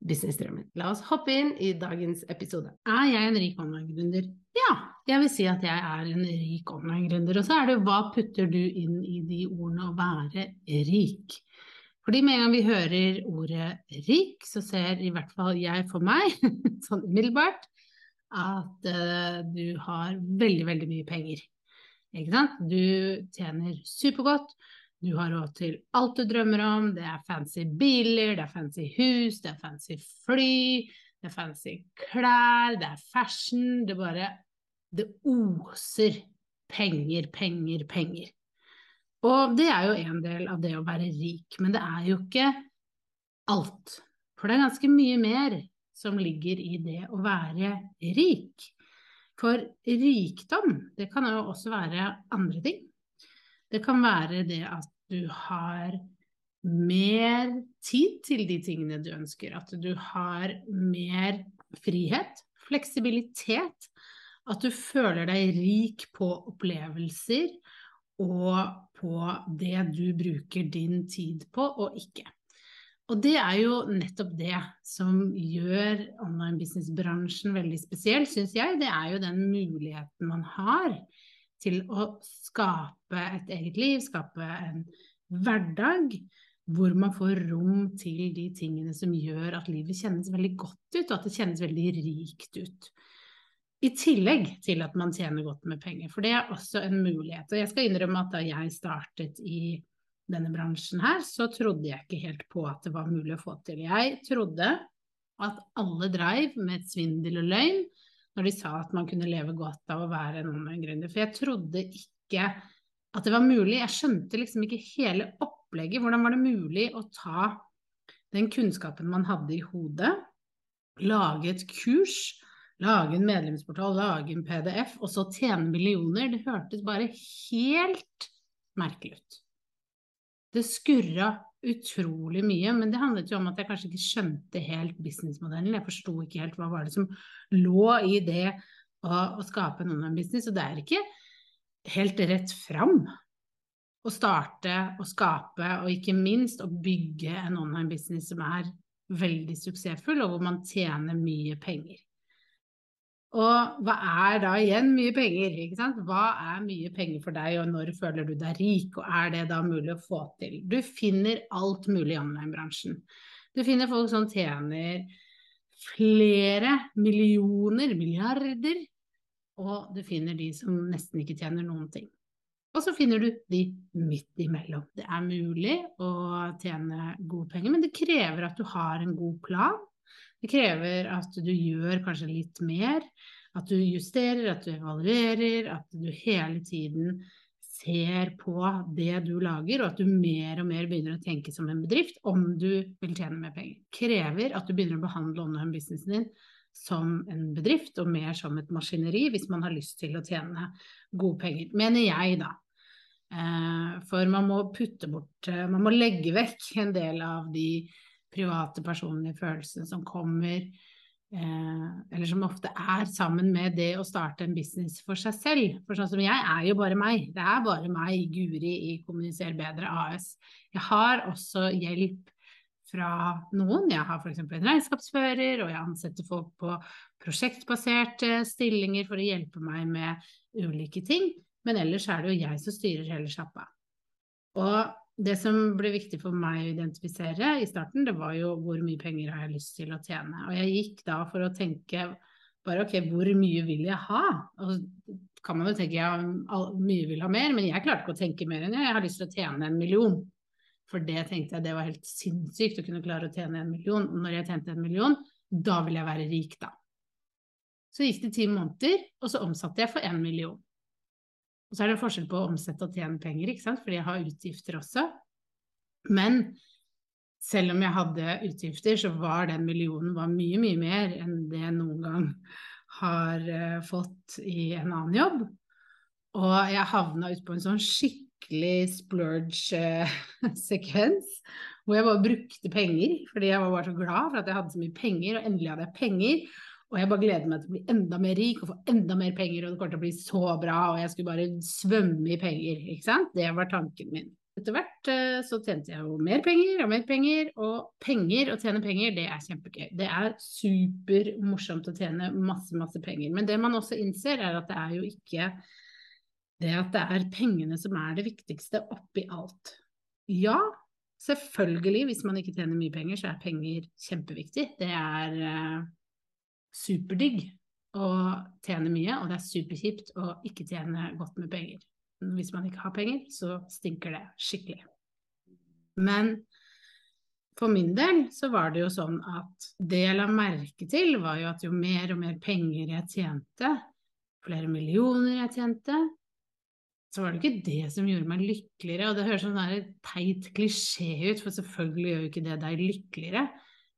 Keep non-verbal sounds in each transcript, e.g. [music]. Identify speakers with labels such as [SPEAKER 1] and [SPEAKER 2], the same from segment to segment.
[SPEAKER 1] businessdrømmen. La oss hoppe inn i dagens episode.
[SPEAKER 2] Er jeg en rik online-gründer? Ja, jeg vil si at jeg er en rik online-gründer. Og så er det hva putter du inn i de ordene å være rik? Fordi med en gang vi hører ordet rik, så ser i hvert fall jeg for meg, [laughs] sånn umiddelbart, at uh, du har veldig, veldig mye penger. Ikke sant? Du tjener supergodt, du har råd til alt du drømmer om, det er fancy biler, det er fancy hus, det er fancy fly, det er fancy klær, det er fashion, det bare Det oser penger, penger, penger. Og det er jo en del av det å være rik, men det er jo ikke alt. For det er ganske mye mer som ligger i det å være rik. For rikdom, det kan jo også være andre ting. Det kan være det at du har mer tid til de tingene du ønsker. At du har mer frihet, fleksibilitet. At du føler deg rik på opplevelser og på det du bruker din tid på og ikke. Og det er jo nettopp det som gjør online business-bransjen veldig spesiell, syns jeg. Det er jo den muligheten man har til å skape et eget liv, skape en hverdag hvor man får rom til de tingene som gjør at livet kjennes veldig godt ut, og at det kjennes veldig rikt ut. I tillegg til at man tjener godt med penger, for det er også en mulighet. Og jeg skal innrømme at da jeg startet i denne bransjen her, så trodde jeg ikke helt på at det var mulig å få til. Jeg trodde at alle dreiv med svindel og løgn når de sa at man kunne leve godt av å være en online-gründer. For jeg trodde ikke at det var mulig. Jeg skjønte liksom ikke hele opplegget. Hvordan var det mulig å ta den kunnskapen man hadde i hodet, lage et kurs, lage en medlemsportal, lage en PDF, og så tjene millioner? Det hørtes bare helt merkelig ut. Det skurra utrolig mye, men det handlet jo om at jeg kanskje ikke skjønte helt businessmodellen. Jeg forsto ikke helt hva var det som lå i det å, å skape en online-business. Og det er ikke helt rett fram å starte og skape, og ikke minst å bygge en online-business som er veldig suksessfull, og hvor man tjener mye penger. Og hva er da igjen mye penger? ikke sant? Hva er mye penger for deg, og når føler du deg rik, og er det da mulig å få til? Du finner alt mulig i online-bransjen. Du finner folk som tjener flere millioner, milliarder, og du finner de som nesten ikke tjener noen ting. Og så finner du de midt imellom. Det er mulig å tjene gode penger, men det krever at du har en god plan det krever at du gjør kanskje litt mer, at du justerer, at du evaluerer, at du hele tiden ser på det du lager, og at du mer og mer begynner å tenke som en bedrift om du vil tjene mer penger. Krever at du begynner å behandle online-businessen din som en bedrift, og mer som et maskineri, hvis man har lyst til å tjene gode penger. Mener jeg, da. Eh, for man må putte bort eh, Man må legge vekk en del av de private, personlige følelsene som kommer, eh, eller som ofte er sammen med det å starte en business for seg selv. For sånn som jeg er jo bare meg. Det er bare meg, Guri, i Kommuniser bedre AS. Jeg har også hjelp fra noen. Jeg har f.eks. en regnskapsfører, og jeg ansetter folk på prosjektbaserte stillinger for å hjelpe meg med ulike ting. Men ellers er det jo jeg som styrer hele sjappa. Og det som ble viktig for meg å identifisere i starten, det var jo hvor mye penger har jeg lyst til å tjene. Og jeg gikk da for å tenke bare ok, hvor mye vil jeg ha? Og kan man jo tenke ja, mye vil ha mer, men jeg klarte ikke å tenke mer enn jeg. Jeg har lyst til å tjene en million. For det tenkte jeg det var helt sinnssykt å kunne klare å tjene en million. Og når jeg tjente en million, da vil jeg være rik, da. Så gikk det ti måneder, og så omsatte jeg for én million. Og så er det forskjell på å omsette og tjene penger, ikke sant? fordi jeg har utgifter også. Men selv om jeg hadde utgifter, så var den millionen var mye, mye mer enn det jeg noen gang har uh, fått i en annen jobb. Og jeg havna ut på en sånn skikkelig splurge-sekvens, [laughs] uh, hvor jeg bare brukte penger, fordi jeg var bare så glad for at jeg hadde så mye penger, og endelig hadde jeg penger. Og jeg bare gleder meg til å bli enda mer rik og få enda mer penger, og det kommer til å bli så bra, og jeg skulle bare svømme i penger, ikke sant. Det var tanken min. Etter hvert uh, så tjente jeg jo mer penger og mer penger, og penger, å tjene penger, det er kjempegøy. Det er supermorsomt å tjene masse, masse penger. Men det man også innser, er at det er jo ikke det at det er pengene som er det viktigste oppi alt. Ja, selvfølgelig, hvis man ikke tjener mye penger, så er penger kjempeviktig. Det er uh, superdigg å tjene mye, og det er superkjipt å ikke tjene godt med penger. Hvis man ikke har penger, så stinker det skikkelig. Men for min del så var det jo sånn at det jeg la merke til, var jo at jo mer og mer penger jeg tjente, flere millioner jeg tjente, så var det ikke det som gjorde meg lykkeligere. Og det høres sånn der teit klisjé ut, for selvfølgelig gjør jo ikke det deg lykkeligere.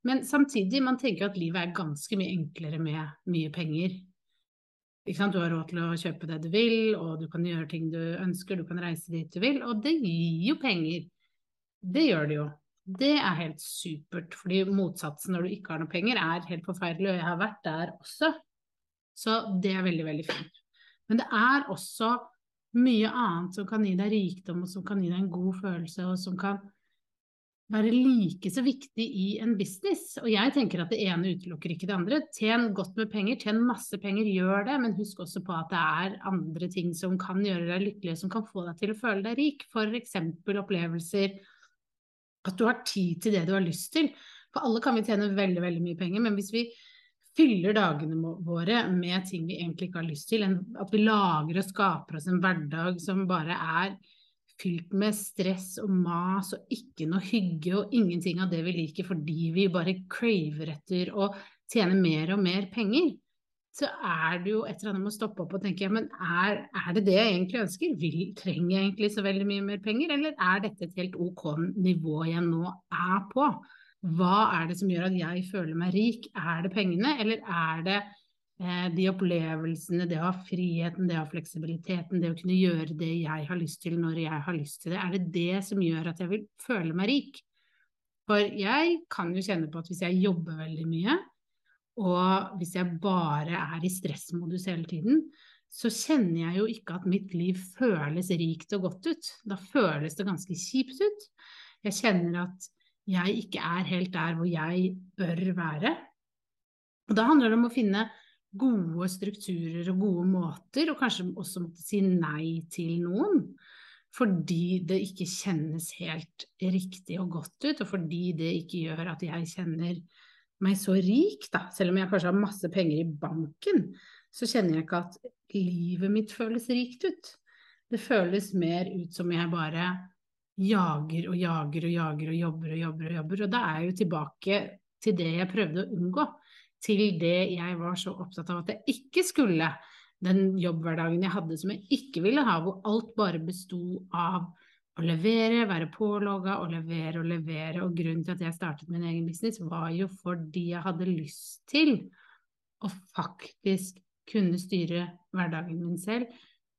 [SPEAKER 2] Men samtidig, man tenker at livet er ganske mye enklere med mye penger. Du har råd til å kjøpe det du vil, og du kan gjøre ting du ønsker, du kan reise dit du vil, og det gir jo penger. Det gjør det jo. Det er helt supert, fordi motsatsen når du ikke har noe penger, er helt forferdelig, og jeg har vært der også. Så det er veldig, veldig fint. Men det er også mye annet som kan gi deg rikdom, og som kan gi deg en god følelse, og som kan være like så viktig i en business. Og jeg tenker at det ene utelukker ikke det andre. Tjen godt med penger, tjen masse penger, gjør det, men husk også på at det er andre ting som kan gjøre deg lykkelig, som kan få deg til å føle deg rik. F.eks. opplevelser, at du har tid til det du har lyst til. For alle kan vi tjene veldig, veldig mye penger, men hvis vi fyller dagene våre med ting vi egentlig ikke har lyst til, at vi lager og skaper oss en hverdag som bare er fylt med stress og mas og ikke noe hygge og ingenting av det vi liker fordi vi bare craver etter å tjene mer og mer penger, så er det jo et eller annet med å stoppe opp og tenke men er, er det det jeg egentlig ønsker? Vil, trenger jeg egentlig så veldig mye mer penger, eller er dette et helt ok nivå jeg nå er på? Hva er det som gjør at jeg føler meg rik? Er det pengene, eller er det de opplevelsene, det å ha friheten, det å ha fleksibiliteten, det å kunne gjøre det jeg har lyst til når jeg har lyst til det, er det det som gjør at jeg vil føle meg rik? For jeg kan jo kjenne på at hvis jeg jobber veldig mye, og hvis jeg bare er i stressmodus hele tiden, så kjenner jeg jo ikke at mitt liv føles rikt og godt ut. Da føles det ganske kjipt ut. Jeg kjenner at jeg ikke er helt der hvor jeg bør være. Og da handler det om å finne gode strukturer og gode måter, og kanskje også måtte si nei til noen. Fordi det ikke kjennes helt riktig og godt ut, og fordi det ikke gjør at jeg kjenner meg så rik, da. Selv om jeg kanskje har masse penger i banken, så kjenner jeg ikke at livet mitt føles rikt ut. Det føles mer ut som jeg bare jager og jager og jager og jobber og jobber og jobber. Og da er jeg jo tilbake til det jeg prøvde å unngå til det jeg var så opptatt av at jeg ikke skulle. Den jobbhverdagen jeg hadde som jeg ikke ville ha, hvor alt bare besto av å levere, være pålogga og levere og levere. Og grunnen til at jeg startet min egen business, var jo fordi jeg hadde lyst til å faktisk kunne styre hverdagen min selv.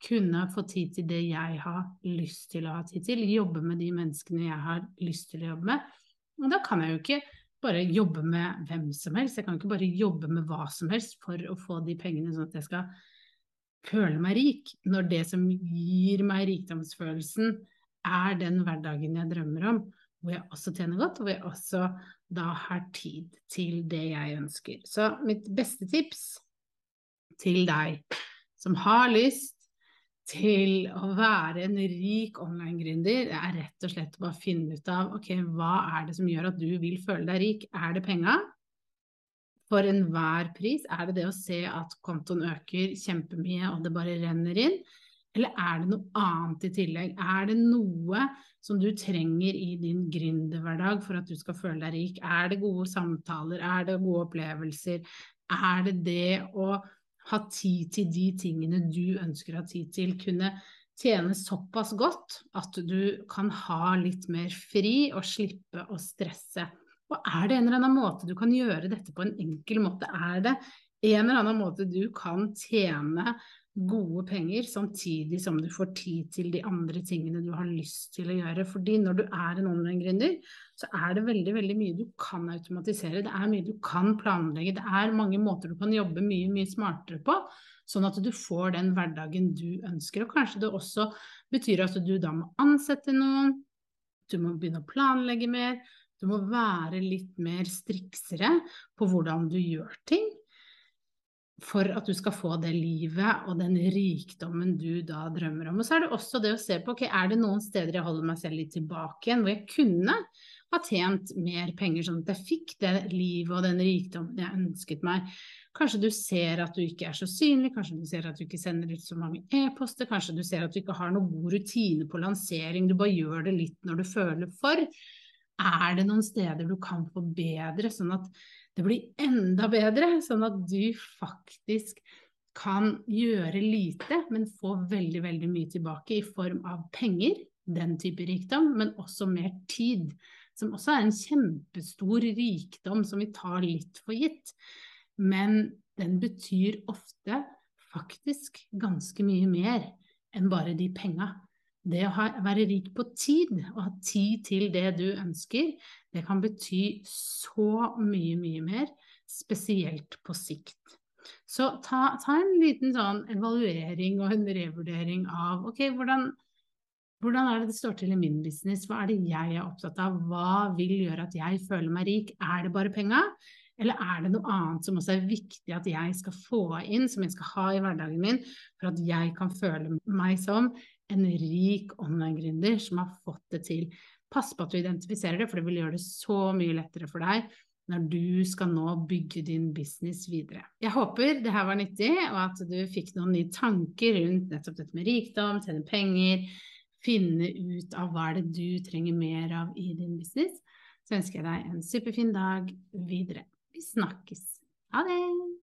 [SPEAKER 2] Kunne få tid til det jeg har lyst til å ha tid til. Jobbe med de menneskene jeg har lyst til å jobbe med. Og da kan jeg jo ikke bare jobbe med hvem som helst. Jeg kan ikke bare jobbe med hva som helst for å få de pengene sånn at jeg skal føle meg rik. Når det som gir meg rikdomsfølelsen, er den hverdagen jeg drømmer om, hvor jeg også tjener godt, og hvor jeg også da har tid til det jeg ønsker. Så mitt beste tips til deg som har lyst til å være en rik online-gründer, er rett og slett å bare finne ut av ok, hva er det som gjør at du vil føle deg rik. Er det penga? for enhver pris? Er det det å se at kontoen øker kjempemye og det bare renner inn? Eller er det noe annet i tillegg? Er det noe som du trenger i din gründerhverdag for at du skal føle deg rik? Er det gode samtaler? Er det gode opplevelser? Er det det å ha tid til de tingene du ønsker å ha tid til? Kunne tjene såpass godt at du kan ha litt mer fri og slippe å stresse? Og er det en eller annen måte du kan gjøre dette på en enkel måte? Er det en eller annen måte du kan tjene gode penger, samtidig som du får tid til de andre tingene du har lyst til å gjøre. Fordi når du er en online-gründer, så er det veldig veldig mye du kan automatisere. Det er mye du kan planlegge. Det er mange måter du kan jobbe mye, mye smartere på. Sånn at du får den hverdagen du ønsker. Og kanskje det også betyr at du da må ansette noen, du må begynne å planlegge mer. Du må være litt mer striksere på hvordan du gjør ting for at du skal få det livet og den rikdommen du da drømmer om. Og så er det også det å se på ok, er det noen steder jeg holder meg selv litt tilbake igjen, hvor jeg kunne ha tjent mer penger, sånn at jeg fikk det livet og den rikdommen jeg ønsket meg. Kanskje du ser at du ikke er så synlig, kanskje du ser at du ikke sender ut så mange e-poster, kanskje du ser at du ikke har noen god rutine på lansering, du bare gjør det litt når du føler for. Er det noen steder du kan forbedre, sånn at det blir enda bedre, sånn at du faktisk kan gjøre lite, men få veldig, veldig mye tilbake i form av penger, den type rikdom, men også mer tid, som også er en kjempestor rikdom som vi tar litt for gitt. Men den betyr ofte faktisk ganske mye mer enn bare de penga. Det å ha, være rik på tid, og ha tid til det du ønsker, det kan bety så mye, mye mer, spesielt på sikt. Så ta, ta en liten sånn evaluering og en revurdering av ok, hvordan, hvordan er det det står til i min business, hva er det jeg er opptatt av, hva vil gjøre at jeg føler meg rik, er det bare penga? Eller er det noe annet som også er viktig at jeg skal få inn, som jeg skal ha i hverdagen min, for at jeg kan føle meg som en rik online-gründer som har fått det til. Pass på at du identifiserer det, for det vil gjøre det så mye lettere for deg når du skal nå bygge din business videre. Jeg håper det her var nyttig, og at du fikk noen nye tanker rundt nettopp dette med rikdom, tjene penger, finne ut av hva er det du trenger mer av i din business. Så ønsker jeg deg en superfin dag videre. Vi snakkes. Ha det!